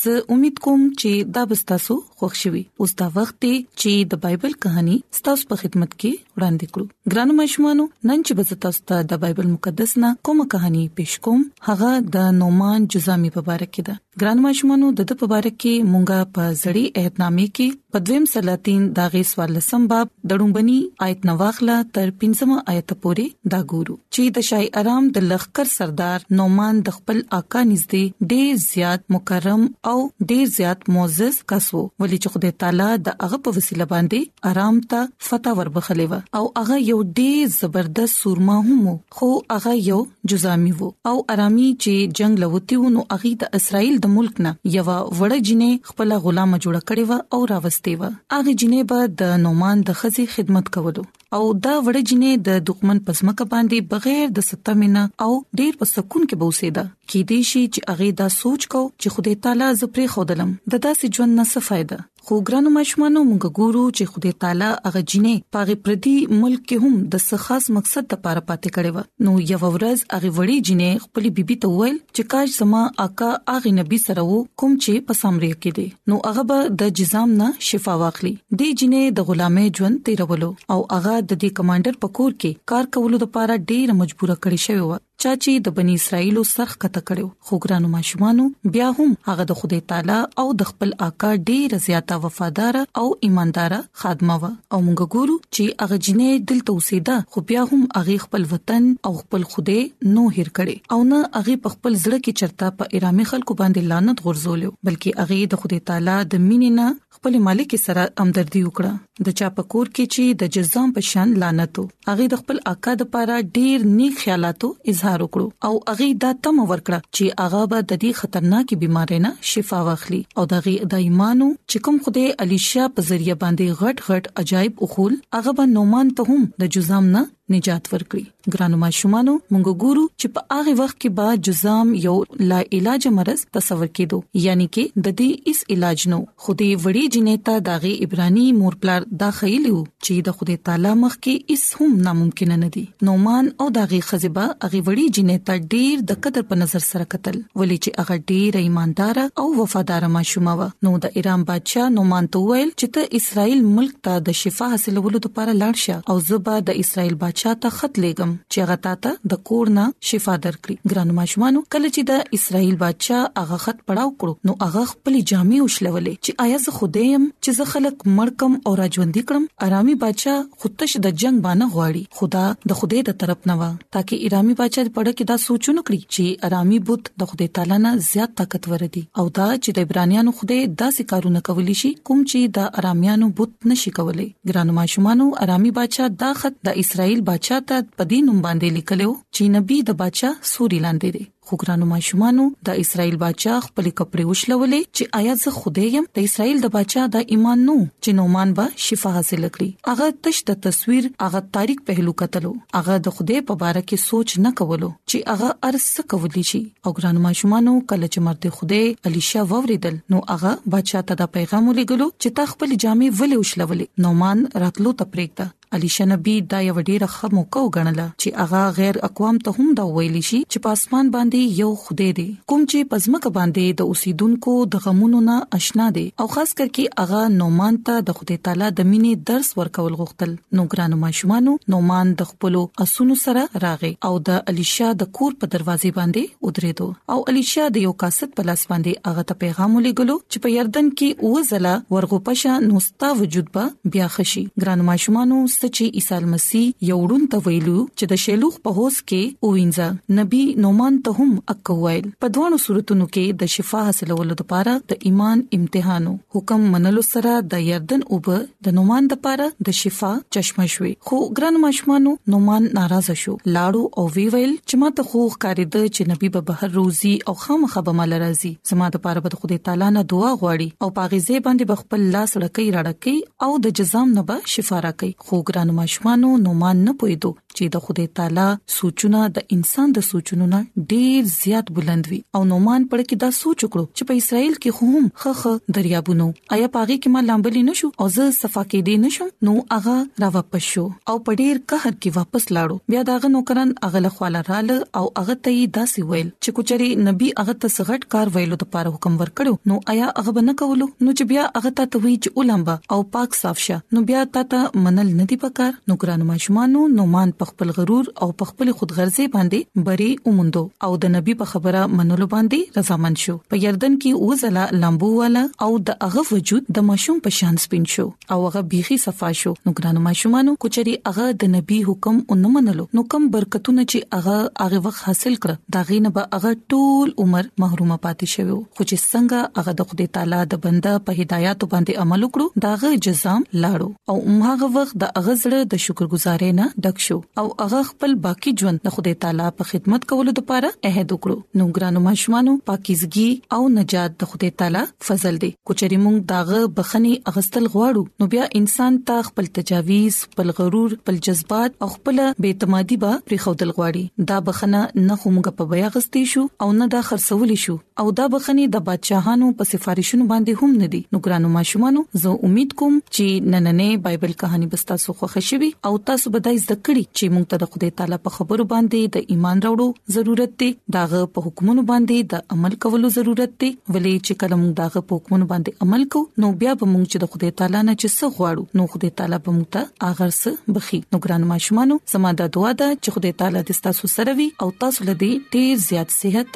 زه امید کوم چې دا به تاسو خوښ شي او دا وخت دی چې د بایبل کہانی تاسو په خدمت کې وړاندې کړو ګرانو مشمانو نن چې بز تاسو ته د بایبل مقدس نا کومه کہانی پېښ کوم هغه د نومان جزامي په اړه کې ده ګرانو مشمانو د دې په اړه کې مونږه په زړی اهتنامي کې په دویم سلاطین داغه سوال لسم باب دړومبني آیت نواخله تر پنځمه آیت پورې دا ګورو چې د شاه ارام د لخر سردار نومان د خپل آقا نږدې ډیر زیات مکرم او ډیر زیات معزز کس وو ولې چې خدای تعالی د هغه په وسیله باندې آرام ته فتح وربخلې و او هغه یو ډیر زبردست سورما هم خو هغه یو جزامي وو او آرامي چې جنگ لوتی ونو اغي د اسرایل د ملک نه یو وړه جنې خپل غلامه جوړه کړې و او راوستي و اغه جنې به د نومان د خزي خدمت کولو او دا وړه جنې د دښمن په ځمکه باندې بغیر د ستمنه او ډیر په سکون کې بوسیدا کې دې شي چې هغه دا سوچ کو چې خدای تعالی زپری خودلم د داسې ژوند نه څه فائدہ خو ګرانو ماشومانو موږ ګورو چې خدای تعالی هغه جنې پاغه پردي ملک کې هم د څه خاص مقصد لپاره پاتې کړي و نو یو ورځ هغه وړي جنې خپل بیبي ته وویل چې کاش زما آقا هغه نبی سره وو کوم چې په سامریه کې دی نو هغه به د جزام نه شفا واخلي د جنې د غلامې ژوند تیرولو او هغه د دې کمانډر په کور کې کار کولو لپاره ډیره مجبوره کړې شوی و چا چې د بنی اسرائیلو سرخ کته کړو خو ګرانو ماشومانو بیا هم هغه د خدای تعالی او د خپل آقا ډیره زیاته وفادار او ایماندار خادمه و او موږ ګورو چې هغه جنې دلته اوسېده خو بیا هم هغه خپل وطن او خپل خوده نو هیر کړي او نه هغه په خپل ځړ کې چرتا په ارامي خلکو باندې لعنت غرزولیو بلکې هغه د خدای تعالی د مینې نه خپل مالک سره همدردي وکړه د چا په کور کې چې د جزام په شان لعنت هغه د خپل اکا د پاره ډیر نیک خیالاتو اظهار وکړو او هغه دا تم ورکړه چې هغه به د دې خطرناکې بيمارۍ نه شفا واخلي او د غي د ایمانو چې کوم خدای الیشا په ذریعہ باندې غټ غټ عجایب اخول هغه به نومان ته هم د جزام نه نجات ورکړي ګرانو ماشومانو موږ ګورو چې په هغه وخت کې با جزام یو لا علاج مرز تصور کېدو یعنی کې د دې اس علاج نو خو دې وړې جنې ته داغه ایبرانی مور پلار دا خېلیو چې د خدای تعالی مخ کې هیڅ هم ناممکن نه دي نومان او داغه خزبه هغه وړې جنې ته ډیر د قدر په نظر سره قتل ولې چې هغه ډیر ایماندار او وفادار ماشومه و نو د ایران بادشاه نومان ته ویل چې ته اسرائیل ملک ته د شفا حاصلولو لپاره لاړ شه او زبا د اسرائیل بادشاه ته خط لېګم چې هغه تاته د کور نه شفا درکړي ګرانو ماشومانو کله چې د اسرائیل بادشاه هغه خط پړاو کړو نو هغه خپل جامې وشلولې چې آیا زه خوده يم چې زه خلک مړ کم او راجوندي کړم ارامي بچا خودتش د جنگ باندې غواړي خدا د خوده د طرف نه و ترڅو ارامي بچا په اړه کې دا سوچونه کړی چې ارامي بوت د خوده تعالی نه زیات طاقتور دي او دا چې د عبرانيانو خوده داسې کارونه کولی شي کوم چې د ارامیانو بوت نشي کولای ګرانو ماشومانو ارامي بچا دا خط د اسرائیل بچا ته پدې نوم باندې لیکلو چې نبی د بچا سوري لاندې دی خو ګرانو ماشومانو د اسرایل بچا خپل کپڑے وشلولې چې آیا زه خوده يم د اسرایل د بچا د ایمان نو چې نومان به شفا حاصل کړي هغه تش د تصویر هغه تاریخ پهلو قتلو هغه د خوده په باره کې سوچ نه کولو چې هغه ارس کولی شي او ګرانو ماشومانو کله چې مرد خوده الیشا ووریدل نو هغه بچا ته د پیغام ولېګلو چې تا خپل جامې ولې وشلولې نومان راتلو ته پرېږده الیشا نبی دا یو ډیره ښه موقع وګڼله چې هغه غیر اقوام ته هم دا ویل شي چې په اسمان باندې یو خدای دی کوم چې په ځمکه باندې د اوسیدونکو د غمونو نه آشنا دی او خاص کر کې هغه نومان ته د خدای تعالی د مینې درس ورکول غوښتل نو ګرانو ماشومانو نومان د خپل اسونو سره راغی او د الیشا د کور په دروازې باندې ودرېدو او الیشا د یو کاسد په لاس باندې هغه ته پیغام ولېګلو چې په یردن کې اوزله ورغو پښه نو تا وجود به بیا خشي ګران ماشومانو ستچې عیسی مسیح یو ړون ته ویلو چې د شیلوخ په هوس کې اوینځه نبی نومان ته هم اک ویل په دوانو صورتونو کې د شفا حاصلولو لپاره د ایمان امتحانو حکم منلو سره د یردن اوب د نومان لپاره د شفا چشمه شوي خو ګران ماشومانو نومان ناراض شو لاړو او وی ویل چې ما ته خو ښکارې د چې نبی به بهر روزي او خامخبه مال راځي زما د پاره به خدای تعالی نه دعا غواړي او پاغي زی باندې به خپل لاس رکې راړکې او د جزام نه به شفا راکې خو ګران ماشومانو نو مان نه پویدو چې د خدای تعالی سوچونه د انسان د سوچونو نه ډیر زیات بلند وي او نو مان پړ کې دا سوچ وکړو چې په اسرائیل کې هم خخ دریابونو آیا پاغي کې ما لامبلي نشو او زه صفا کې دي نشم نو هغه را واپس شو او په ډیر قهر کې واپس لاړو بیا داغه نوکران هغه لخواله رال او هغه ته یې داسې ویل چې کوچري نبی هغه ته سغټ کار ویلو د پاره حکم ورکړو نو آیا هغه بنه کولو نو چې بیا هغه ته توي چې اولمبا او پاک صاف شه نو بیا تا ته منل نه دی پکار نوکران ماشومانو نومان په خپل غرور او په خپل خودغرضه باندې بری اومندو او د نبی په خبره منلو باندې رضامند شو په یردن کې او زلا لامبو والا او د هغه وجود د ماشوم په شان سپین شو او هغه بيخي صفا شو نو ګرانو ماشومانو کوچري هغه د نبی حکم او نه منلو نو کم برکتونه چې هغه هغه وخت حاصل کړ دا غینه به هغه ټول عمر محروم پاتې شوی خو چې څنګه هغه د خدای تعالی د بنده په هدایت باندې عمل وکړو داغه جزام لاړو او همغه وخت د هغه زړه د شکرګزارۍ نه ډک شو او هغه خپل باقی ژوند د خدای تعالی په خدمت کولو لپاره عہد وکړو نو ګرانو ماشومانو پاکیزګي او نجات د خدای تعالی فضل دی کوچري مونږ داغه بخنی اغستل غواړو نو بیا انسان ته خپل تجاویز خپل غرور خپل جذبات او خپل بے اعتمادي به پرې خودل غواړي دا بخنه نه همغه په بیا غستې شو او نه دا خرڅول شو او دا بخنې د بادشاهانو په سفارشونو باندې هم نه دي نو ګرانو ماشومانو زه امید کوم چې نننې بایبل کہانی به تاسو خوښ شي او تاسو به د زده کړې چې موږ ته د خدای تعالی په خبرو باندې د ایمان راوړو ضرورت دی داغه په حکمونو باندې د عمل کولو ضرورت دی ولې چې کله موږ داغه په حکمونو باندې عمل کوو نو بیا به موږ چې د خدای تعالی نه چې څه غواړو نو خدای تعالی به موږ ته هغه څه بخي نو ګران ماشومانو زموږ د دعا ده چې خدای تعالی دې تاسو سره وي او تاسو لدی ډیر زیات صحت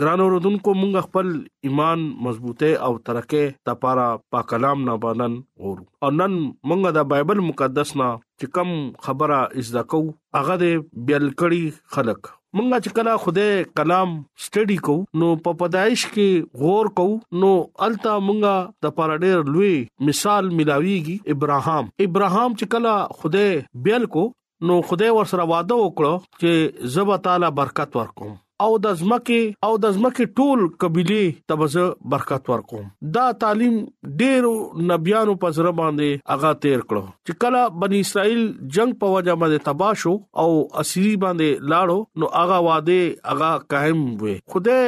ګران اوردونکو مونږ خپل ایمان مضبوطه او ترقه د پاره په کلام نه باندن اور او نن مونږ د بایبل مقدس نه چې کم خبره از دا کو هغه د بیل کړي خلک مونږ چې کله خوده کلام سټډي کو نو په پدایش کې غور کو نو التا مونږ د پاره ډېر لوی مثال ملاويږي ابراهام ابراهام چې کله خوده بیل کو نو خدای ورسره وعده وکړو چې زبا تعالی برکت ورکوم او د زمکه او د زمکه ټول قبيله تبزه برکت ورکوم دا تعلیم ډېر نبيانو په زړه باندې اغا تیر کړو چې کله بني اسرائيل جنگ په وجه باندې تباہ شو او اسيري باندې لاړو نو اغا واده اغا قائم وي خوده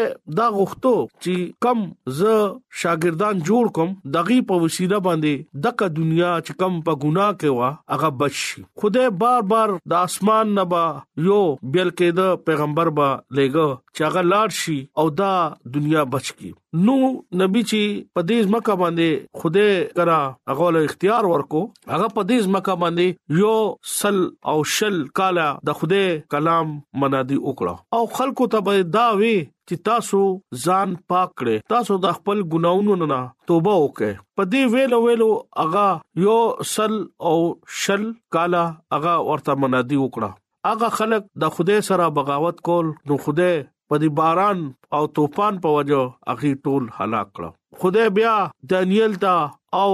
دا غوښتو چې کم ز شاګردان جوړ کوم دغي په وسیله باندې دغه دنیا چې کم په ګناه کې وا اغا بچ شي خدای بار بار د اسمان نه با یو بیل کېده پیغمبر با لېګو چې هغه لاړ شي او دا دنیا بچ کی نو نبی چې په دې ځمکه باندې خدای کرا هغه له اختیار ورکو هغه په دې ځمکه باندې یو سل او شل کاله د خدای کلام منادي وکړه او خلکو ته به دا وی چې تاسو ځان پاک کړئ تاسو د خپل ګناونو نه توبه وکړئ په دې ویلو ویلو هغه یو سل او شل کالا هغه ورته منادي وکړه هغه خلک د خوده سره بغاوت کول نو خوده په دې باران او طوفان په وجه اخی ټول هلاک کړ خوده بیا دانیل ته او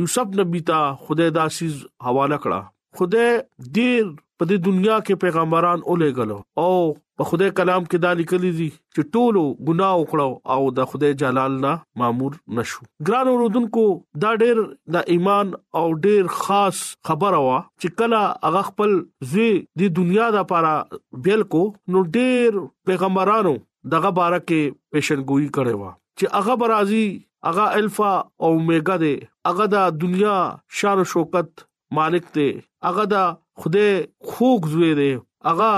یوسف نبی ته خوده داسې حواله کړه خدای ډیر په دې دنیا کې پیغمبران اولېګلو او په خدای کلام کې دا لیکلي دي چې ټولو ګناه وکړو او د خدای جلال نه مامور نشو ګران اوردونکو دا ډیر د ایمان او ډیر خاص خبره وا چې کله هغه خپل زوی د دنیا د لپاره بیل کو نو ډیر پیغمبرانو دغه باره کې پیشنګوئی کړې و چې هغه برازي هغه الفا او اومېګا دې هغه د دنیا شان او شوکت مالک دی هغه د خدای خوږ زوی دی هغه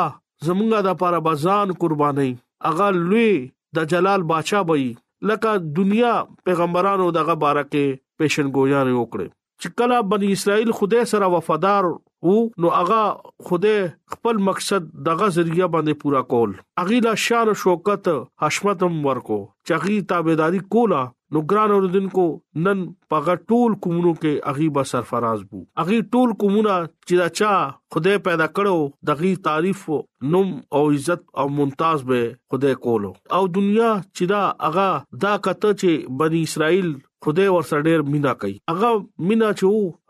زمونږه د پاره بزان قرباني هغه لوی د جلال بادشاہ وي لکه دنیا پیغمبرانو دغه بارکه پیشنګویان وکړي چې کله بنی اسرائیل خدای سره وفادار وو نو هغه خدای خپل مقصد دغه ذریعہ باندې پورا کول اغه لا شان شوکت حشمتم ورکو چغي تابعداري کولا نو ګران اوردونکو نن په غټول کومونو کې اغيبا سرفراز وو اغي ټول کومونه چې دا چا خدای پیدا کړو دغي تعریف نوم او عزت او ممتاز به خدای کولو او دنیا چې دا اغا دا کته چې بني اسرائیل خدای ورسره ډېر مینا کوي هغه مینا چې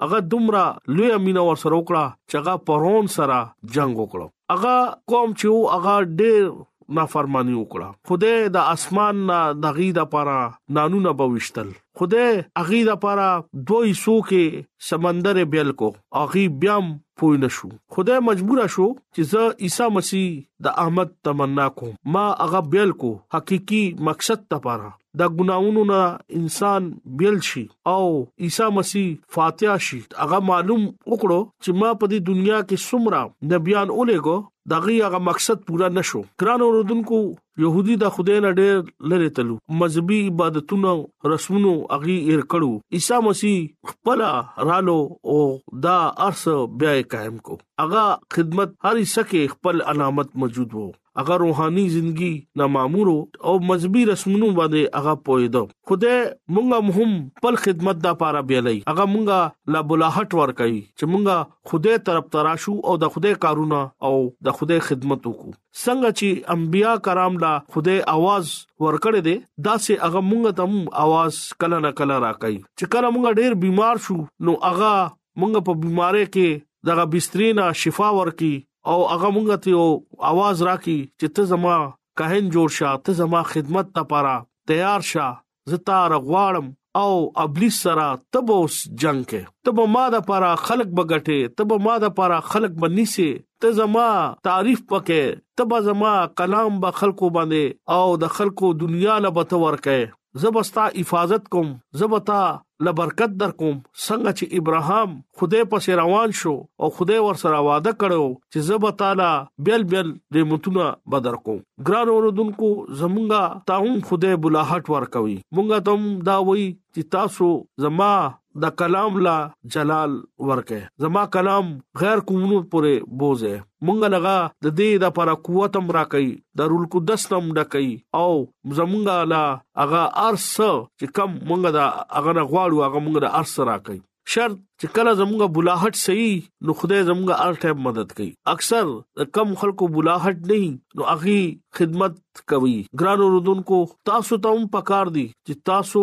هغه دومره لوی مینا ورسره وکړه چې هغه پرون سره جنگ وکړو هغه قوم چې وو هغه ډېر نافرمانی وکړه خدای د اسمان نه دغې د پاره نانونه بوشتل خدای اغې د پاره دوی سو کې سمندر بیل کو اغي بیا پوی نشو خدای مجبور شو چې زه عیسی مسیح د احمد تمنا کوم ما هغه بیل کو حقيقي مقصد ته پاره د ګناونو نه انسان بیل شي او عیسی مسیح فاتح شي هغه معلوم وکړو چې ما په دې دنیا کې سمرا نبيان اولېګو دغه هغه مقصد پورا نشو ګران اوردونکو يهودي د خدای نه ډېر لری تلو مذهبي عبادتونو رسمونو اغي ایر کړو عیسی مسیح خپل رالو او دا ارس بیا قائم کو اغا خدمت هر سکه خپل علامت موجود وو هغه روحاني ژوندۍ نه مامور او مذهبي رسمونو باندې هغه پوهیدو خدای مونږه هم خپل خدمت د پاره بیلای هغه مونږه لا بلاحت ور کوي چې مونږه خدای طرف تراشو او د خدای کارونه او د خدای خدمت وکړو څنګه چې انبیا کرام لا خدای आवाज ورکړي دي دا سه هغه مونږ ته هم आवाज کله نه کله راکړي چې کله مونږ ډیر بیمار شو نو هغه مونږ په بیمارۍ کې دغه بسترې نه شفا ورکي او هغه مونږ ته یو आवाज راکي چې ته زما کاهن جوړ شه ته زما خدمت لپاره تیار شه زه تا رغواړم او ابلیس سره تب اوس جنگ کې تب ما د لپاره خلق بغټه تب ما د لپاره خلق بنيسي ته زما تعریف پکې تب زما کلام به خلکو باندې او د خلکو دنیا لپاره ورکه زبستا حفاظت کوم زبتا لبرکت در کوم څنګه چې ابراهام خدای پسې روان شو او خدای ور سره وعده کړو چې زبتا تعالی بیل بیل د متونه بدر کوم ګران اوردونکو زمونږه تاوم خدای بلاحت ور کوي مونږه تم دا وای چې تاسو زما د کلام لا جلال ورکه زما کلام غیر کومونو پورې بوزه مونږ لغا د دې د پر قوت هم را کوي د رول قدس نم ډکې او زمونږ لا هغه ارس چې کم مونږ دا هغه غواړو هغه مونږ د ارس را کوي شرط چې کله زموږ بلاحت صحیح نو خدای زموږ هر ټایم مدد کوي اکثر کم خلکو بلاحت نه نو اغي خدمت کوي ګران رودونکو تاسو ته هم پکار دي چې تاسو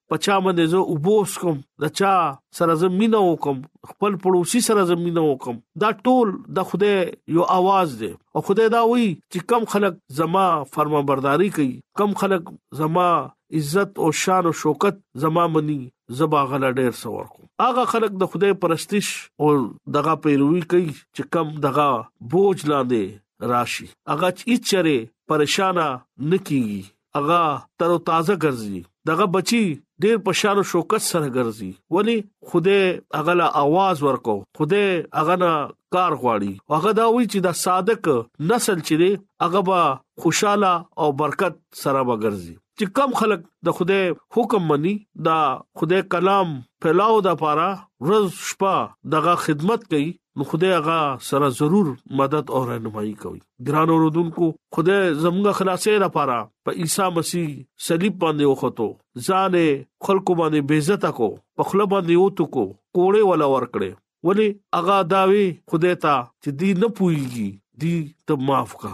پچا باندې زه وبوس کوم دا چا سره زمينه وکم خپل پړوسی سره زمينه وکم دا ټول د خوده یو आवाज دی او خوده دا وی چې کم خلک زما فرما برداری کوي کم خلک زما عزت او شان او شوکت زما منی زبا غل ډیر سور کوم هغه خلک د خوده پرستش او دغه پیروي کوي چې کم دغه بوج لاندې راشي هغه چې چره پریشانا نکیږي هغه تر تازه ګرځي دغه بچي ډیر په شان او شوکت سره ګرځي ولی خوده هغه لا आवाज ورکو خوده هغه نه کار غواړي هغه دا وی چې دا صادق نسل چې دی هغه به خوشاله او برکت سره وګرځي چې کم خلک د خوده حکم مني دا خوده کلام پلاو د پاره روز شپه دغه خدمت کوي نو خدای هغه سره ضرور مدد او رهنمایي کوي ګران اوردونکو خدای زموږ خلاصې لپاره په عیسی مسیح صلیب باندې وختو ځان خلکو باندې بیزت کو په خپل باندې وته کو کوړې ولا ور کړې ولی هغه داوي خدای ته چې دی نه پويږي دی ته معاف کا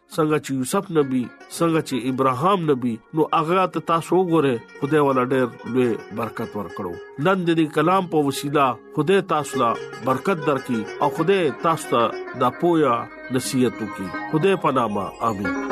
څنګه چې یوسف نبی څنګه چې ابراهام نبی نو هغه ته تاسو وګوره خدای ولا ډېر لوی برکت ورکړو نن دې کلام په وسیله خدای تاسو لا برکت درکې او خدای تاسو ته دا پویا نصیحت وکي خدای پنامه امين